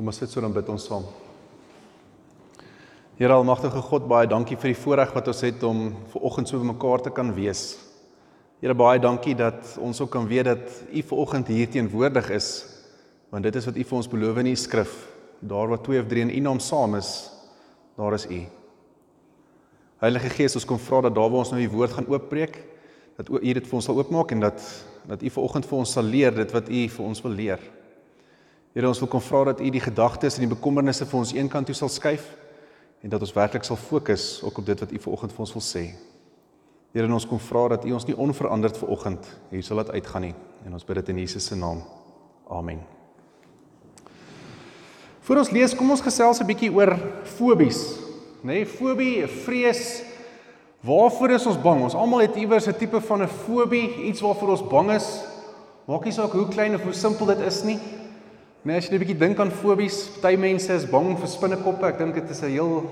Kom ons sit so dan bid ons saam. Here almagtige God, baie dankie vir die voorreg wat ons het om ver oggend so bymekaar te kan wees. Here baie dankie dat ons ook kan weet dat U ver oggend hier teenwoordig is, want dit is wat U vir ons beloof in U skrif. Daar waar twee of drie in U naam saam is, daar is U. Heilige Gees, ons kom vra dat daar waar ons nou die woord gaan oopbreek, dat U dit vir ons sal oopmaak en dat dat U ver oggend vir ons sal leer dit wat U vir ons wil leer. Here, ons wil kom vra dat U die gedagtes en die bekommernisse vir ons eenkant toe sal skuif en dat ons werklik sal fokus ook op dit wat U vanoggend vir ons wil sê. Here, ons kom vra dat U ons nie onveranderd vanoggend hier sal laat uitgaan nie en ons bid dit in Jesus se naam. Amen. Voor ons lees, kom ons gesels 'n bietjie oor fobies, nê? Nee, fobie, 'n vrees. Waarvoor is ons bang? Ons almal het iewers 'n tipe van 'n fobie, iets waarvoor ons bang is. Maak nie saak hoe klein of hoe simpel dit is nie. Nee, as jy 'n bietjie dink aan fobies, party mense is bang vir spinnekoppe. Ek dink dit is 'n heel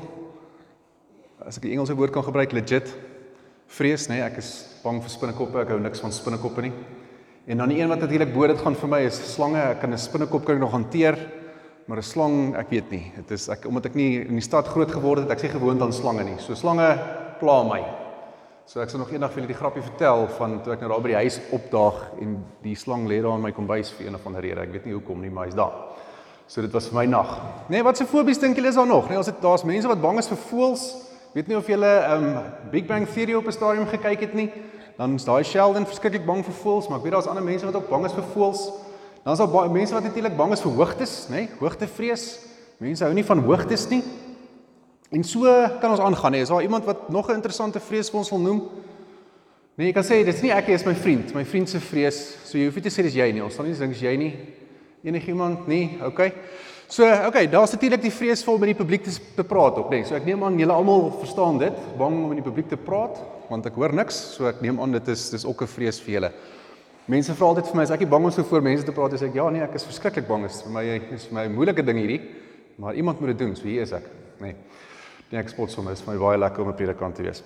as ek die Engelse woord kan gebruik, legit vrees, nê. Nee, ek is bang vir spinnekoppe. Ek hou niks van spinnekoppe nie. En dan die een wat natuurlik bo dit gaan vir my is slange. Ek kan 'n spinnekop kan ek nog hanteer, maar 'n slang, ek weet nie. Dit is ek omdat ek nie in die stad groot geword het, ek sê gewoond aan slange nie. So slange pla my. So ek sal nog eendag vir julle die grappie vertel van toe ek nou daar by die huis opdaag en die slang lê daar in my kombuis vir een of ander rede. Ek weet nie hoekom nie, maar hy's daar. So dit was vir my nag. Nee, wat se fobies dink julle is daar nog? Nee, ons het daar's mense wat bang is vir voëls. Weet nie of julle um Big Bang Theory op 'n stadium gekyk het nie. Dan is daai Sheldon verskriklik bang vir voëls, maar ek weet daar's ander mense wat ook bang is vir voëls. Dan is daar baie mense wat natuurlik bang is vir hoogtes, nê? Nee, hoogtevrees. Mense hou nie van hoogtes nie. En so kan ons aangaan hè. Is daar iemand wat nog 'n interessante vrees vir ons wil noem? Nee, jy kan sê dis nie ek nie, dis my vriend, my vriend se vrees. So jy hoef nie te sê dis jy nie. Ons sal nie dink jy nie. Enigiemand nie? OK. So, OK, daar's natuurlik die vrees vol met die publiek te, te praat op, nee. So ek neem aan julle almal verstaan dit, bang om in die publiek te praat, want ek hoor niks. So ek neem aan dit is dis ook 'n vrees vir julle. Mense vra altyd vir my, is ek nie bang om so voor mense te praat as ek ja nee, ek is verskriklik bang. Dit is vir my is vir my 'n moeilike ding hierdie. Maar iemand moet dit doen. So hier is ek, nê. Nee. Nee, ek spot sommer, is vir my baie lekker om 'n predikant te wees.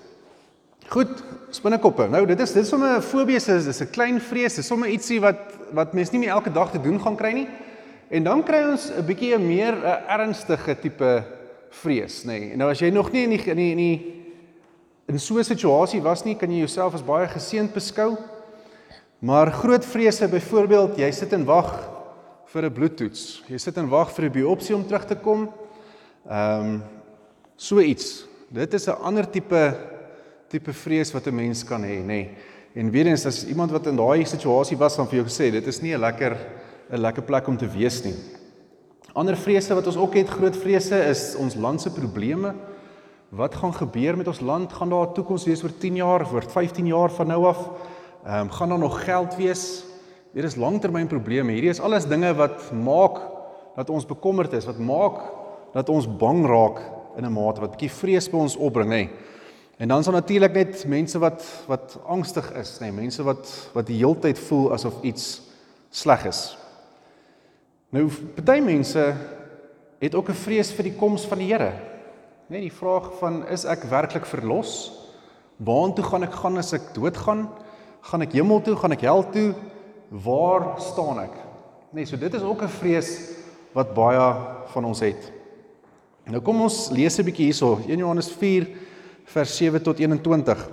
Goed, spinnekoppe. Nou dit is dit is sommer 'n fobie is dis 'n klein vrees, dis sommer ietsie wat wat mens nie meer elke dag te doen gaan kry nie. En dan kry ons 'n bietjie 'n meer 'n ernstige tipe vrees, nê. Nee. Nou as jy nog nie in die in die in die in so 'n situasie was nie, kan jy jouself as baie geseënd beskou. Maar groot vrese byvoorbeeld, jy sit en wag vir 'n bloedtoets. Jy sit en wag vir 'n biopsie om terug te kom. Ehm um, So iets. Dit is 'n ander tipe tipe vrees wat 'n mens kan hê, nê. Nee. En weer eens as iemand wat in daai situasie was van vir jou gesê, dit is nie 'n lekker 'n lekker plek om te wees nie. Ander vrese wat ons ook het, groot vrese is ons land se probleme. Wat gaan gebeur met ons land? Gaan daar 'n toekoms wees oor 10 jaar, oor 15 jaar van nou af? Ehm um, gaan daar nog geld wees? Hier is langtermynprobleme. Hierdie is alles dinge wat maak dat ons bekommerd is, wat maak dat ons bang raak in 'n mate wat bietjie vrees by ons opbring, nê. En dan is daar natuurlik net mense wat wat angstig is, nê, mense wat wat die heeltyd voel asof iets sleg is. Nou party mense het ook 'n vrees vir die koms van die Here. Net die vraag van is ek werklik verlos? Waartoe gaan ek gaan as ek doodgaan? Gaan ek hemel toe? Gaan ek hel toe? Waar staan ek? Nee, so dit is ook 'n vrees wat baie van ons het. Nou kom ons lees 'n bietjie hierso, 1 Johannes 4 vers 7 tot 21.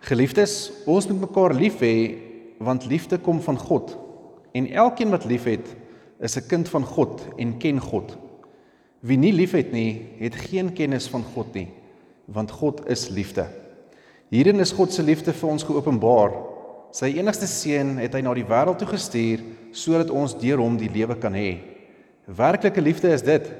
Geliefdes, ons moet mekaar lief hê want liefde kom van God. En elkeen wat liefhet, is 'n kind van God en ken God. Wie nie liefhet nie, het geen kennis van God nie, want God is liefde. Hierin is God se liefde vir ons geopenbaar. Sy enigste seun het hy na die wêreld toe gestuur sodat ons deur hom die lewe kan hê. Werklike liefde is dit.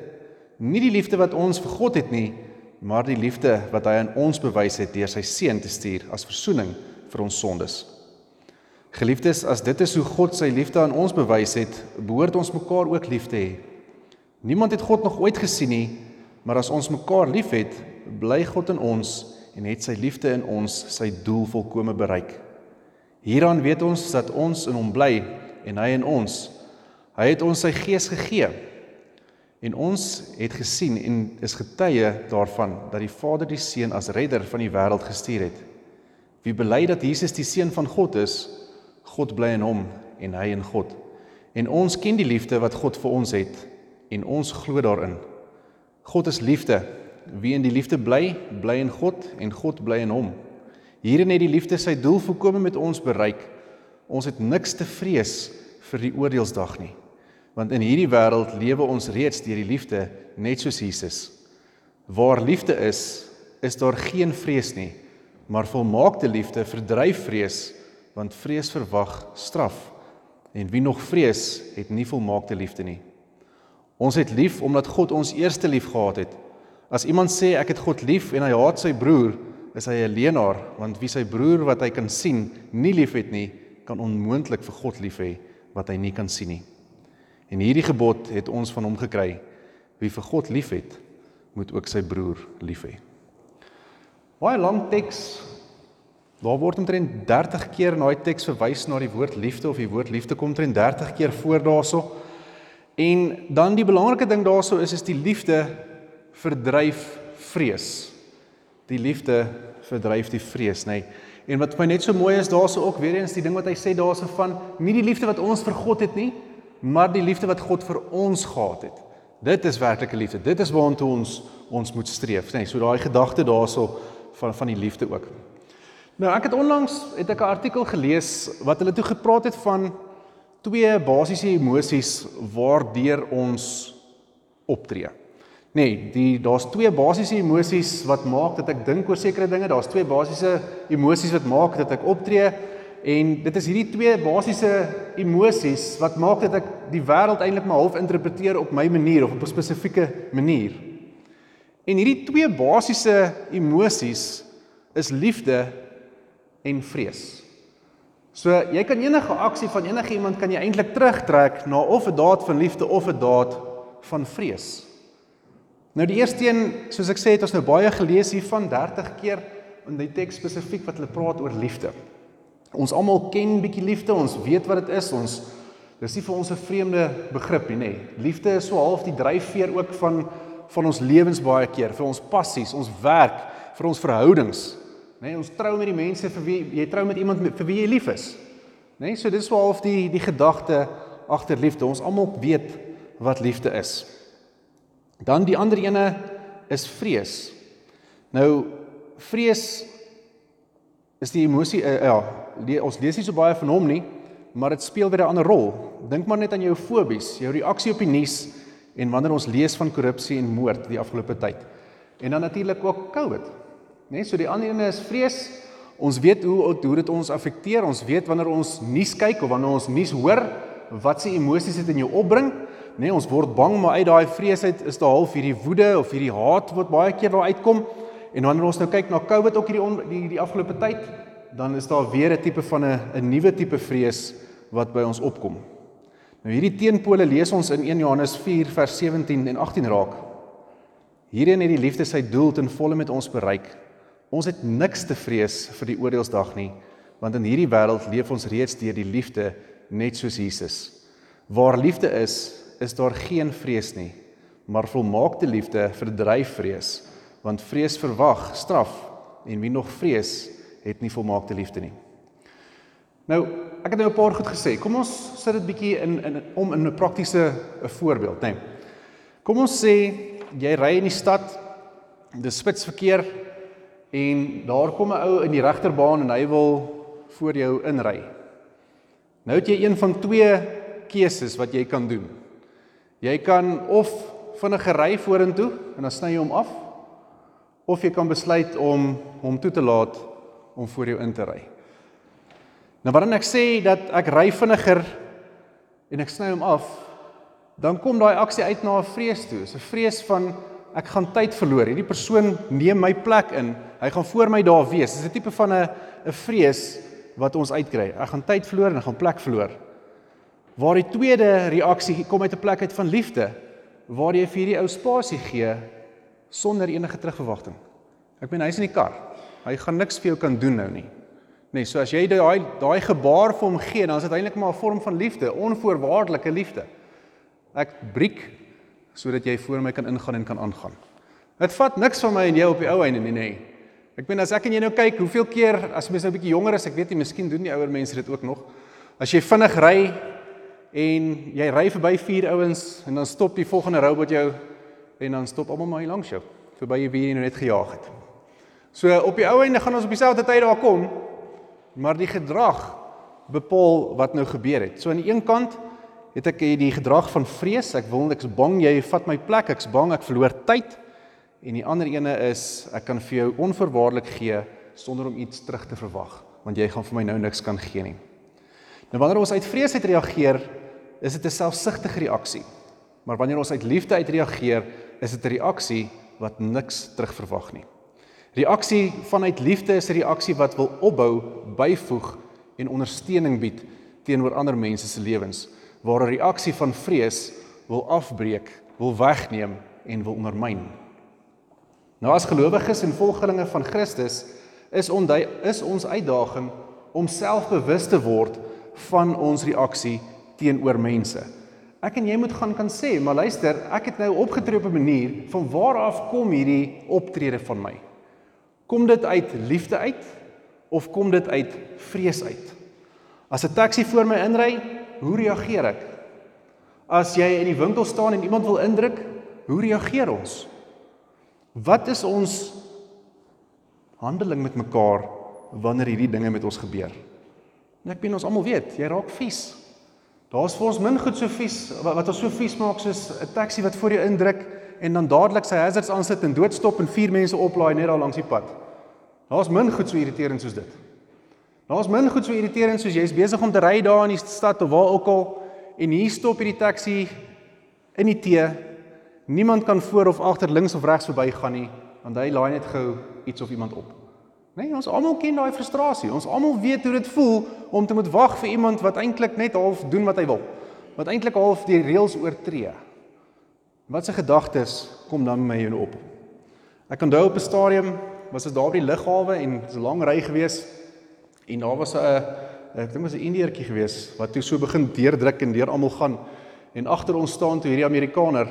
Nie die liefde wat ons vir God het nie, maar die liefde wat hy aan ons bewys het deur sy seun te stuur as verzoening vir ons sondes. Geliefdes, as dit is hoe God sy liefde aan ons bewys het, behoort ons mekaar ook lief te hê. Niemand het God nog ooit gesien nie, maar as ons mekaar liefhet, bly God in ons en het sy liefde in ons sy doel volkome bereik. Hieraan weet ons dat ons in hom bly en hy in ons Hy het ons sy gees gegee. En ons het gesien en is getuie daarvan dat die Vader die Seun as redder van die wêreld gestuur het. Wie bely dat Jesus die seun van God is, God bly in hom en hy in God. En ons ken die liefde wat God vir ons het en ons glo daarin. God is liefde. Wie in die liefde bly, bly in God en God bly in hom. Hierin het die liefde sy doel volkome met ons bereik. Ons het niks te vrees vir die oordeelsdag nie. Want in hierdie wêreld lewe ons reeds deur die liefde net soos Jesus. Waar liefde is, is daar geen vrees nie, maar volmaakte liefde verdryf vrees, want vrees verwag straf. En wie nog vrees, het nie volmaakte liefde nie. Ons het lief omdat God ons eerste lief gehad het. As iemand sê ek het God lief en hy haat sy broer, is hy 'n leienaar, want wie sy broer wat hy kan sien nie liefhet nie, kan onmoontlik vir God lief hê wat hy nie kan sien nie. En hierdie gebod het ons van hom gekry: wie vir God liefhet, moet ook sy broer lief hê. Baie lang teks. Daar word omtrent 30 keer in daai teks verwys na die woord liefde of die woord liefde kom omtrent 30 keer voor daaroor. En dan die belangrike ding daaroor is is die liefde verdryf vrees. Die liefde verdryf die vrees, nê. Nee. En wat my net so mooi is daaroor ook weer eens die ding wat hy sê daaroor van nie die liefde wat ons vir God het nie, maar die liefde wat God vir ons gehad het. Dit is werklike liefde. Dit is waartoe ons ons moet streef, nê. Nee, so daai gedagte daaroor van van die liefde ook. Nou ek het onlangs het ek 'n artikel gelees wat hulle toe gepraat het van twee basiese emosies waardeur ons optree. Nee, die daar's twee basiese emosies wat maak dat ek dink oor sekere dinge. Daar's twee basiese emosies wat maak dat ek optree en dit is hierdie twee basiese emosies wat maak dat ek die wêreld eintlik maar half interpreteer op my manier of op 'n spesifieke manier. En hierdie twee basiese emosies is liefde en vrees. So jy kan enige aksie van enige iemand kan jy eintlik terugtrek na of 'n daad van liefde of 'n daad van vrees. Nou die eerste een, soos ek sê, het ons nou baie gelees hier van 30 keer in die teks spesifiek wat hulle praat oor liefde. Ons almal ken bietjie liefde, ons weet wat dit is. Ons dis nie vir ons 'n vreemde begrip nie, nê. Liefde is so half die dryfveer ook van van ons lewens baie keer, vir ons passies, ons werk, vir ons verhoudings. Nê, nee, ons trou met die mense vir wie jy trou met iemand vir wie jy lief is. Nê, nee, so dis wel of die die gedagte agter liefde. Ons almal weet wat liefde is. Dan die ander ene is vrees. Nou vrees is die emosie uh, ja, le, ons lees nie so baie van hom nie, maar dit speel weer 'n ander rol. Dink maar net aan jou fobies, jou reaksie op die nuus en wanneer ons lees van korrupsie en moord die afgelope tyd. En dan natuurlik ook COVID. Net so die ander ene is vrees. Ons weet hoe hoe dit ons affekteer. Ons weet wanneer ons nuus kyk of wanneer ons nuus hoor, wat se emosies dit in jou opbring. Nee, ons word bang, maar uit daai vrees uit is daar half hierdie woede of hierdie haat wat baie keer daar uitkom. En wanneer ons nou kyk na COVID ook hierdie die die afgelope tyd, dan is daar weer 'n tipe van 'n 'n nuwe tipe vrees wat by ons opkom. Nou hierdie teenpole lees ons in 1 Johannes 4 vers 17 en 18 raak. Hierin het die liefde sy doel ten volle met ons bereik Ons het niks te vrees vir die oordeelsdag nie, want in hierdie wêreld leef ons reeds deur die liefde net soos Jesus. Waar liefde is, is daar geen vrees nie, maar volmaakte liefde verdryf vrees, want vrees verwag straf en wie nog vrees, het nie volmaakte liefde nie. Nou, ek het nou 'n paar goed gesê. Kom ons sit dit bietjie in in om in 'n praktiese 'n voorbeeld, né? Nee. Kom ons sê jy ry in die stad, dis spitsverkeer, en daar kom 'n ou in die regterbaan en hy wil voor jou inry. Nou het jy een van twee keuses wat jy kan doen. Jy kan of vinnig ry vorentoe en dan sny jy hom af of jy kan besluit om hom toe te laat om voor jou in te ry. Nou wanneer ek sê dat ek ry vinniger en ek sny hom af, dan kom daai aksie uit na 'n vrees toe. 'n Vrees van ek gaan tyd verloor. Hierdie persoon neem my plek in. Hy gaan voor my daar wees. Dis 'n tipe van 'n 'n vrees wat ons uitkry. Ek gaan tyd verloor en ek gaan plek verloor. Waar die tweede reaksie kom uit 'n plek uit van liefde, waar jy vir hierdie ou spasie gee sonder enige terugverwagting. Ek meen hy's in die kar. Hy gaan niks vir jou kan doen nou nie. Nee, so as jy daai daai gebaar vir hom gee, dan is dit eintlik maar 'n vorm van liefde, onvoorwaardelike liefde. Ek breek sodat jy voor my kan ingaan en kan aangaan. Dit vat niks van my en jou op die ou einde nie, nê. Ek bedoel as ek en jy nou kyk, hoeveel keer as mens nou 'n bietjie jonger is, ek weet nie, miskien doen die ouer mense dit ook nog. As jy vinnig ry en jy ry verby vier ouens en dan stop die volgende robot jou en dan stop almal maar hier langs jou verby wie jy nou net gejaag het. So op die ou einde gaan ons op dieselfde tyd daar kom, maar die gedrag bepaal wat nou gebeur het. So aan die een kant het ek die gedrag van vrees, ek wil ek's bang jy vat my plek, ek's bang ek verloor tyd. En die ander ene is ek kan vir jou onverwaarlik gee sonder om iets terug te verwag, want jy gaan vir my nou niks kan gee nie. Nou wanneer ons uit vrees uit reageer, is dit 'n selfsugtige reaksie. Maar wanneer ons uit liefde uit reageer, is dit 'n reaksie wat niks terugverwag nie. Reaksie vanuit liefde is 'n reaksie wat wil opbou, byvoeg en ondersteuning bied teenoor ander mense se lewens, waar 'n reaksie van vrees wil afbreek, wil wegneem en wil ondermyn. Nou as gelowiges en volgelinge van Christus is ons is ons uitdaging om selfbewus te word van ons reaksie teenoor mense. Ek en jy moet gaan kan sê, maar luister, ek het nou opgetree op 'n manier van waar af kom hierdie optrede van my? Kom dit uit liefde uit of kom dit uit vrees uit? As 'n taxi voor my inry, hoe reageer ek? As jy in die winkel staan en iemand wil indruk, hoe reageer ons? Wat is ons handeling met mekaar wanneer hierdie dinge met ons gebeur? En ek bin ons almal weet, jy raak vies. Daar's vir ons min goed so vies wat ons so vies maak soos 'n taxi wat voor jou indruk en dan dadelik sy hazards aansit en doodstop en vier mense oplaai net daar langs die pad. Daar's min goed so irriterend soos dit. Daar's min goed so irriterend soos jy's besig om te ry daar in die stad of waar ook al en hier stop hierdie taxi in die T. Niemand kan voor of agter links of regs verbygaan nie want hy laai net gou iets of iemand op. Nee, ons almal ken daai frustrasie. Ons almal weet hoe dit voel om te moet wag vir iemand wat eintlik net half doen wat hy wil. Wat eintlik half die reëls oortree. Wat se gedagtes kom dan met my op? Ek onthou op 'n stadium was dit daar by die lughawe en 'n lang ry gewees en daar was 'n ek dink was 'n Indieertjie gewees wat toe so begin deurdruk en deur almal gaan en agter ons staan toe hierdie Amerikaner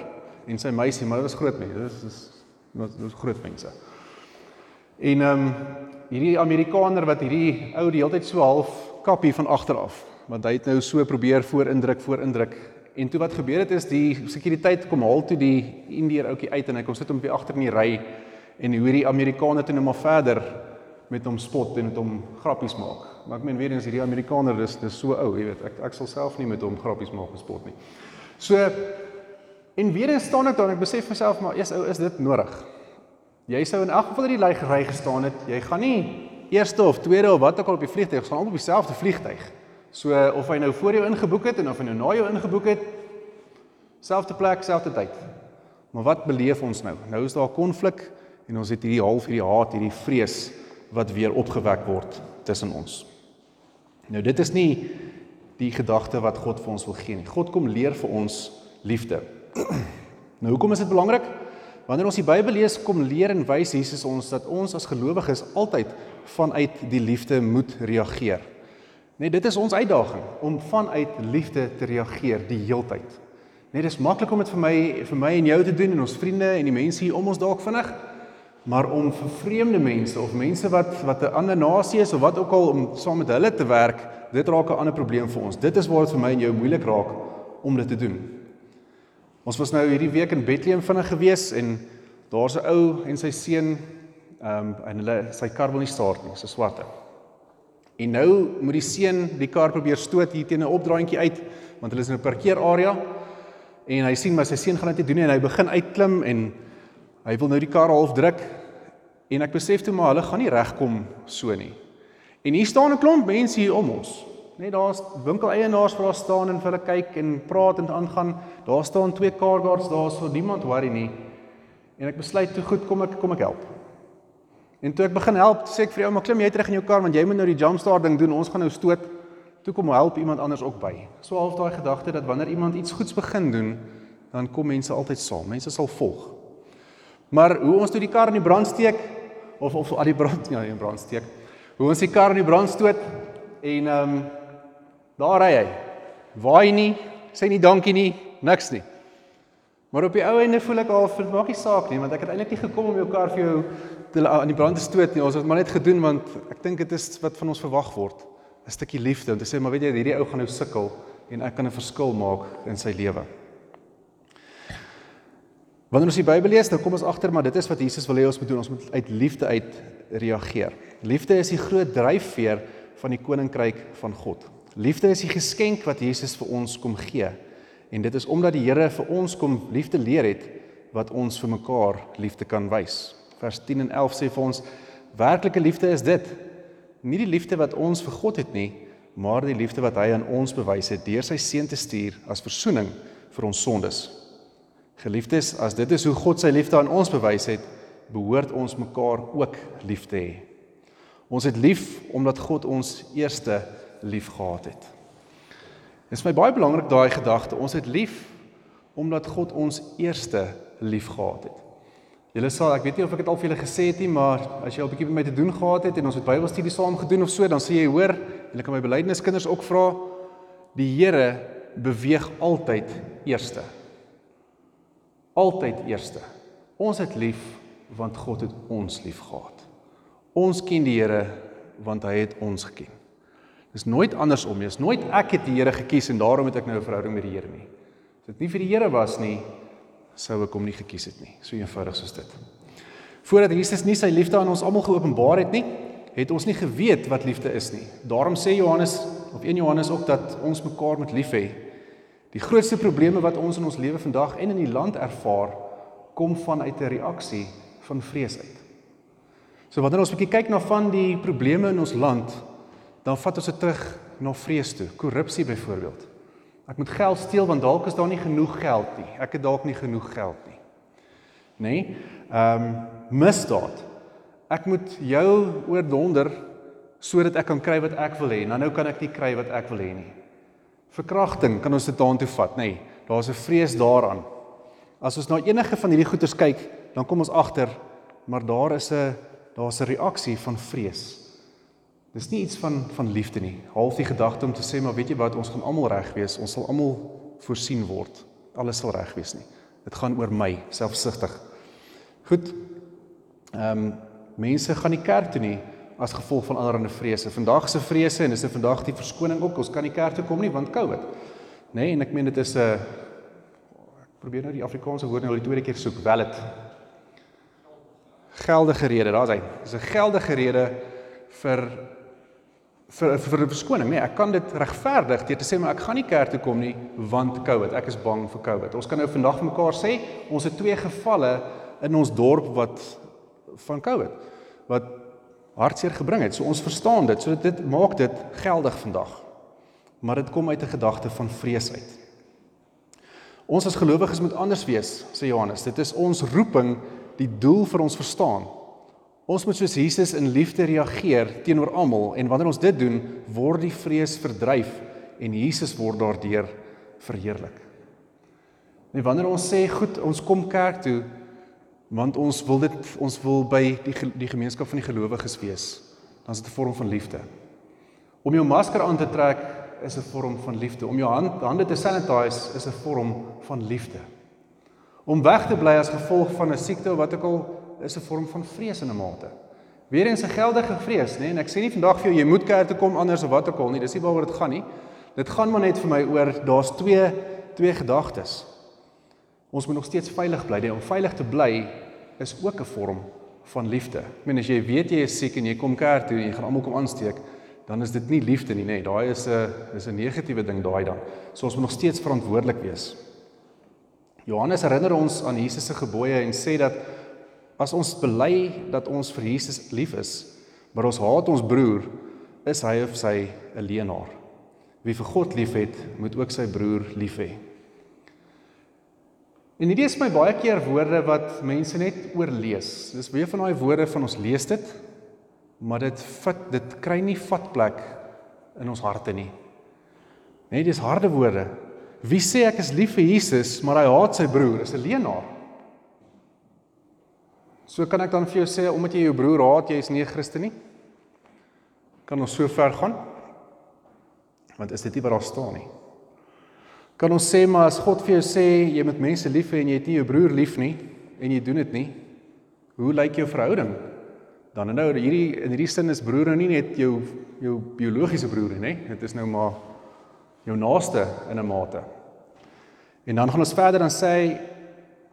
en sy meisie, maar dit was groot mense. Dit is dit was groot mense. En ehm um, hierdie Amerikaner wat hierdie ou die hele tyd so half kappie van agter af, want hy het nou so probeer voorindruk voorindruk. En toe wat gebeur het is die sekuriteit kom haal toe die Indiër ouetjie uit en hy kom sit hom weer agter in die ry en hoe hierdie Amerikaner toe nou maar verder met hom spot en met hom grappies maak. Maar ek meen weer eens hierdie Amerikaner dis dis so ou, jy weet, ek ek sal self nie met hom grappies maak en spot nie. So en weer eens staan ek daar en ek besef myself maar eers ou is dit nodig. Jy sou in elk geval in die lei gery gestaan het. Jy gaan nie eerste of tweede of wat ook al op die vliegtuig staan op dieselfde vliegtuig. So of hy nou voor jou ingeboek het en of hy nou na jou ingeboek het, selfde plek, selfde tyd. Maar wat beleef ons nou? Nou is daar konflik en ons het hierdie half hierdie haat, hierdie vrees wat weer opgewek word tussen ons. Nou dit is nie die gedagte wat God vir ons wil gee nie. God kom leer vir ons liefde. Nou hoekom is dit belangrik? Wanneer ons die Bybel lees, kom leer en wys Jesus ons dat ons as gelowiges altyd vanuit die liefde moet reageer. Net dit is ons uitdaging om vanuit liefde te reageer die heeltyd. Net dis maklik om dit vir my vir my en jou te doen en ons vriende en die mense hier om ons dalk vinnig, maar om vir vreemde mense of mense wat wat 'n ander nasie is of wat ook al om saam met hulle te werk, dit raak 'n ander probleem vir ons. Dit is waar dit vir my en jou moeilik raak om dit te doen. Ons was nou hierdie week in Bethlehem vinnig gewees en daar's 'n ou en sy seun ehm um, en hulle sy kar wil nie start nie, so swarte. En nou moet die seun die kar probeer stoot hier teen 'n opdraandjie uit want hulle is in 'n parkeerarea en hy sien maar sy seun gaan dit doen en hy begin uitklim en hy wil nou die kar half druk en ek besef toe maar hulle gaan nie regkom so nie. En hier staan 'n klomp mense hier om ons. Net daar's winkeleienaars wat daar staan en vir hulle kyk en praat en aangaan. Daar staan twee car guards, daar's so niemand worry nie. En ek besluit toe goed, kom ek kom ek help. En toe ek begin help, sê ek vir die ou, "Maar klim jy terug in jou kar want jy moet nou die jump start ding doen. Ons gaan nou stoot." Toe kom help iemand anders ook by. So half daai gedagte dat wanneer iemand iets goeds begin doen, dan kom mense altyd saam. Mense sal volg. Maar hoe ons toe die kar in die brand steek of of al die brand ja, in brand steek. Hoe ons die kar in die brand stoot en ehm um, Daar ry hy. Waai nie, sê nie dankie nie, niks nie. Maar op die ou einde voel ek al vir maak nie saak nie, want ek het eintlik nie gekom om jou kar vir jou te aan die brand te stoot nie. Ons het maar net gedoen want ek dink dit is wat van ons verwag word. 'n Stukkie liefde om te sê maar weet jy hierdie ou gaan nou sukkel en ek kan 'n verskil maak in sy lewe. Wanneer ons die Bybel lees, dan kom ons agter maar dit is wat Jesus wil hê ons moet doen. Ons moet uit liefde uit reageer. Liefde is die groot dryfveer van die koninkryk van God. Liefde is die geskenk wat Jesus vir ons kom gee. En dit is omdat die Here vir ons kom liefde leer het wat ons vir mekaar liefde kan wys. Vers 10 en 11 sê vir ons werklike liefde is dit. Nie die liefde wat ons vir God het nie, maar die liefde wat hy aan ons bewys het deur sy seun te stuur as verzoening vir ons sondes. Geliefdes, as dit is hoe God sy liefde aan ons bewys het, behoort ons mekaar ook lief te hê. Ons het lief omdat God ons eerste lief gehad het. Dit is my baie belangrik daai gedagte. Ons het lief omdat God ons eerste lief gehad het. Julle sal, ek weet nie of ek dit al vir julle gesê het nie, maar as jy al bietjie met my te doen gehad het en ons het Bybelstudie saam gedoen of so, dan sê jy hoor, julle kan my belydeneskinders ook vra, die Here beweeg altyd eerste altyd eerste. Ons het lief want God het ons lief gehad. Ons ken die Here want hy het ons geken. Dis nooit andersom nie. Dis nooit ek het die Here gekies en daarom het ek nou 'n verhouding met die Here nie. As dit nie vir die Here was nie, sou ek hom nie gekies het nie. So eenvoudig soos dit. Voordat Jesus nie sy liefde aan ons almal geopenbaar het nie, het ons nie geweet wat liefde is nie. Daarom sê Johannes of 1 Johannes ook dat ons mekaar moet lief hê Die grootste probleme wat ons in ons lewe vandag en in die land ervaar, kom vanuit 'n reaksie van vrees uit. So wanneer ons 'n bietjie kyk na van die probleme in ons land, dan vat ons dit terug na vrees toe. Korrupsie byvoorbeeld. Ek moet geld steel want dalk is daar nie genoeg geld nie. Ek het dalk nie genoeg geld nie. Nê? Nee? Ehm um, misdaad. Ek moet jou oordonder sodat ek kan kry wat ek wil hê. Nou nou kan ek nie kry wat ek wil hê nie. Verkrachting kan ons dit daartoe vat, nê. Nee, Daar's 'n vrees daaraan. As ons na enige van hierdie goeters kyk, dan kom ons agter maar daar is 'n daar's 'n reaksie van vrees. Dis nie iets van van liefde nie. Half die gedagte om te sê maar weet jy wat, ons gaan almal reg wees, ons sal almal voorsien word. Alles sal reg wees nie. Dit gaan oor my, selfsugtig. Goed. Ehm um, mense gaan nie kerk toe nie as gevolg van allerlei vrese. Vandag se vrese en dis 'n vandag die verskoning ook. Ons kan nie kerk toe kom nie want COVID. Nê? Nee, en ek meen dit is 'n uh, ek probeer nou die Afrikaanse woord nou die tweede keer soek. Wel dit geldige rede, daar's hy. Dis 'n geldige rede vir vir vir 'n verskoning, nê? Nee, ek kan dit regverdig deur te sê maar ek gaan nie kerk toe kom nie want COVID. Ek is bang vir COVID. Ons kan nou vandag vir mekaar sê ons het twee gevalle in ons dorp wat van COVID wat hartseer gebring het. So ons verstaan dit. So dit maak dit geldig vandag. Maar dit kom uit 'n gedagte van vrees uit. Ons as gelowiges moet anders wees, sê Johannes. Dit is ons roeping, die doel vir ons verstaan. Ons moet soos Jesus in liefde reageer teenoor almal en wanneer ons dit doen, word die vrees verdryf en Jesus word daardeur verheerlik. Nee, wanneer ons sê goed, ons kom kerk toe, want ons wil dit ons wil by die die gemeenskap van die gelowiges wees. Dan is dit 'n vorm van liefde. Om jou masker aan te trek is 'n vorm van liefde. Om jou hand, hande te sanitize is 'n vorm van liefde. Om weg te bly as gevolg van 'n siekte of wat ook al is 'n vorm van vrees in 'n mate. Weerens 'n geldige vrees, nê? Nee? En ek sê nie vandag vir jou jy moet kerk toe kom anders of wat ook al nie. Dis nie waaroor dit gaan nie. Dit gaan maar net vir my oor daar's twee twee gedagtes. Ons moet nog steeds veilig bly. Om veilig te bly is ook 'n vorm van liefde. Ek meen as jy weet jy is siek en jy kom kerk toe en jy gaan almal kom aansteek, dan is dit nie liefde nie, nê. Nee, daai is 'n is 'n negatiewe ding daai dan. So ons moet nog steeds verantwoordelik wees. Johannes herinner ons aan Jesus se gebooie en sê dat as ons bely dat ons vir Jesus lief is, maar ons haat ons broer, is hy of sy 'n leenaar. Wie vir God liefhet, moet ook sy broer lief hê. En hierdie is my baie keer woorde wat mense net oorlees. Dis weer van daai woorde van ons lees dit, maar dit vat dit kry nie vatplek in ons harte nie. Nee, dis harde woorde. Wie sê ek is lief vir Jesus, maar hy haat sy broer, is 'n leenaar. So kan ek dan vir jou sê omdat jy jou broer haat, jy is nie 'n Christen nie? Kan ons so ver gaan? Want is dit nie wat daar staan nie? Kan ons sê maar as God vir jou sê jy moet mense lief hê en jy het nie jou broer lief nie en jy doen dit nie, hoe lyk jou verhouding? Dan nou hierdie in hierdie sin is broer nou nie net jou jou biologiese broer nie, dit is nou maar jou naaste in 'n mate. En dan gaan ons verder dan sê hy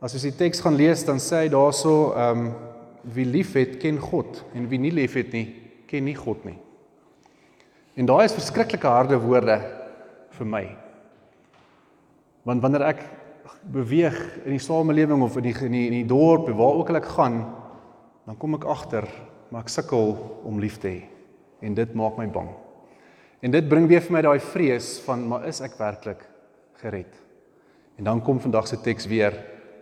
as ons die teks gaan lees dan sê hy daarso ehm um, wie liefhet ken God en wie nie liefhet nie ken nie God nie. En daai is verskriklike harde woorde vir my. Want wanneer ek beweeg in die samelewing of in die in die, in die dorp waar ook al ek gaan, dan kom ek agter maar ek sukkel om lief te hê en dit maak my bang. En dit bring weer vir my daai vrees van maar is ek werklik gered? En dan kom vandag se teks weer,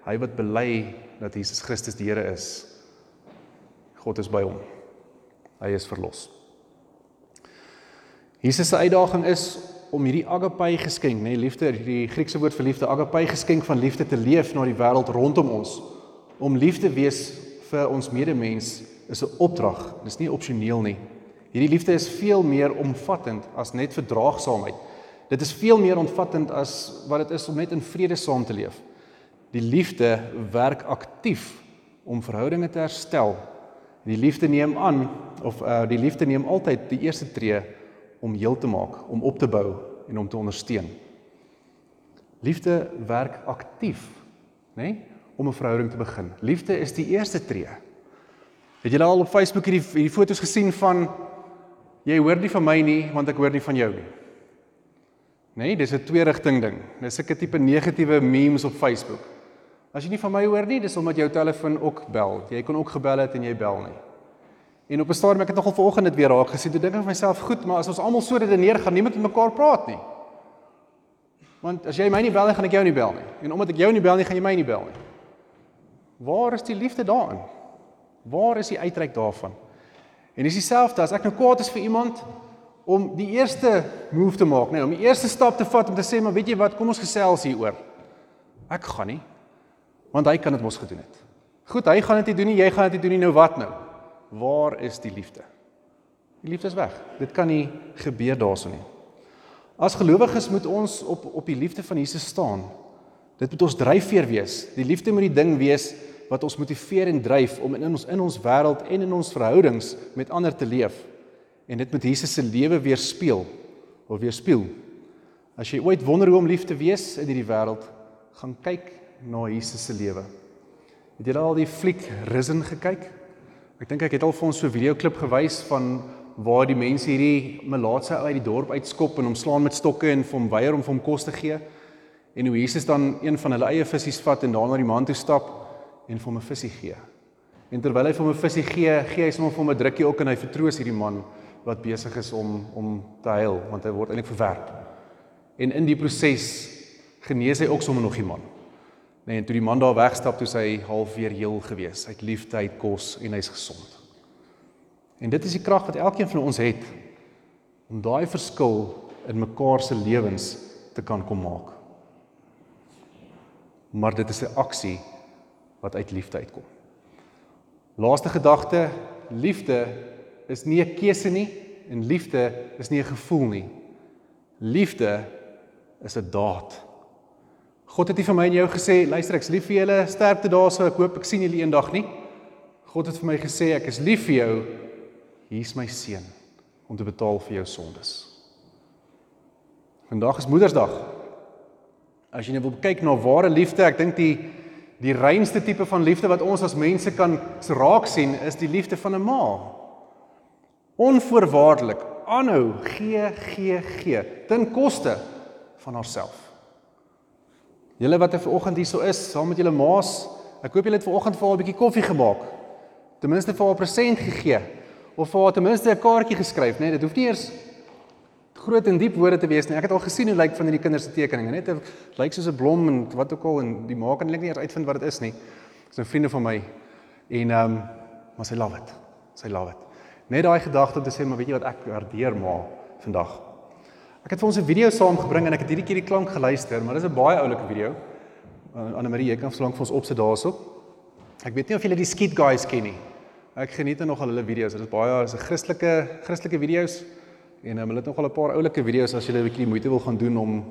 hy wat bely dat Jesus Christus die Here is. God is by hom. Hy is verlos. Jesus se uitdaging is om hierdie agape geskenk, nê, nee, liefde, die Griekse woord vir liefde, agape geskenk van liefde te leef na die wêreld rondom ons. Om lief te wees vir ons medemens is 'n opdrag. Dis nie opsioneel nie. Hierdie liefde is veel meer omvattend as net verdraagsaamheid. Dit is veel meer omvattend as wat dit is om net in vrede saam te leef. Die liefde werk aktief om verhoudinge te herstel. Die liefde neem aan of uh, die liefde neem altyd die eerste tree om heel te maak, om op te bou en om te ondersteun. Liefde werk aktief, nê, nee, om 'n verhouding te begin. Liefde is die eerste tree. Het julle al op Facebook hierdie hierdie foto's gesien van jy hoor nie van my nie want ek hoor nie van jou nie. Nee, dis 'n twee rigting ding. Dis 'n tipe negatiewe memes op Facebook. As jy nie van my hoor nie, dis omdat jou telefoon ook bel. Jy kon ook gebel het en jy bel nie. En op 'n stadium ek het nogal vanoggend dit weer raak gesien. Toe dink ek vir myself, goed, maar as ons almal so redeneer, gaan niemand met mekaar praat nie. Want as jy my nie bel nie, gaan ek jou nie bel nie. En omdat ek jou nie bel nie, gaan jy my nie bel nie. Waar is die liefde daarin? Waar is die uitreik daarvan? En dis dieselfde as ek nou kwaad is vir iemand om die eerste move te maak, nee, om die eerste stap te vat om te sê, maar weet jy wat, kom ons gesels hieroor. Ek gaan nie. Want hy kan dit mos gedoen het. Goed, hy gaan dit nie doen nie, jy gaan dit nie doen nie, nou wat nou? Waar is die liefde? Die liefde is weg. Dit kan nie gebeur daarso nie. As gelowiges moet ons op op die liefde van Jesus staan. Dit moet ons dryfveer wees. Die liefde moet die ding wees wat ons motiveer en dryf om in ons in ons wêreld en in ons verhoudings met ander te leef. En dit moet Jesus se lewe weerspieël of weerspieël. As jy ooit wonder hoe om lief te wees in hierdie wêreld, gaan kyk na Jesus se lewe. Het jy al die fliek Risen gekyk? Ek dink ek het al vir ons so 'n video klip gewys van waar die mense hierdie melaatse uit die dorp uitskop en hom slaan met stokke en hom weier om vir hom kos te gee. En hoe Jesus dan een van hulle eie visse vat en daarna die man toe stap en vir hom 'n visie gee. En terwyl hy vir hom 'n visie gee, gee hy sommer vir hom 'n drukkie ook en hy vertroos hierdie man wat besig is om om te huil want hy word eintlik verwerp. En in die proses genees hy ook sommer nog die man. Nee, en toe die man daar wegstap, toe sy half weer heel gewees. Hy het liefde, hy het kos en hy's gesond. En dit is die krag wat elkeen van ons het om daai verskil in mekaar se lewens te kan kom maak. Maar dit is 'n aksie wat uit liefde uitkom. Laaste gedagte, liefde is nie 'n keuse nie en liefde is nie 'n gevoel nie. Liefde is 'n daad. God het nie vir my en jou gesê, luister ek's lief vir julle, sterkte daarso, ek hoop ek sien julle eendag nie. God het vir my gesê ek is lief vir jou. Hier's my seun om te betaal vir jou sondes. Vandag is Moedersdag. As jy net nou wil kyk na ware liefde, ek dink die die reinste tipe van liefde wat ons as mense kan raak sien, is die liefde van 'n ma. Onvoorwaardelik, aanhou gee, gee, gee ten koste van haarself. Julle wat er vanoggend hier so is, saam met julle maas, ek hoop julle het vanoggend vir haar 'n bietjie koffie gemaak. Ten minste vir haar 'n present gegee of vir haar ten minste 'n kaartjie geskryf, né? Nee, dit hoef nie eers groot en diep woorde te wees nie. Ek het al gesien hoe lyk van hierdie kinders se tekeninge, net lyk soos 'n blom en wat ook al en die maak en ek nie eers uitvind wat dit is nie. Dis 'n vriende van my en ehm um, maar sy love it. Sy love it. Net daai gedagte om te sê, maar weet jy wat ek waardeer maar vandag. Ek het vir ons 'n video saamgebring en ek het hierdie keer die klank geluister, maar dis 'n baie oulike video. Uh, Anne Marie, jy kan verlang vir ons opsit daarso. Ek weet nie of julle die Skit Guys ken nie. Ek geniet nogal hulle video's. Dit is baie is 'n Christelike Christelike video's en um, hulle het nogal 'n paar oulike video's as jy 'n bietjie die moeite wil gaan doen om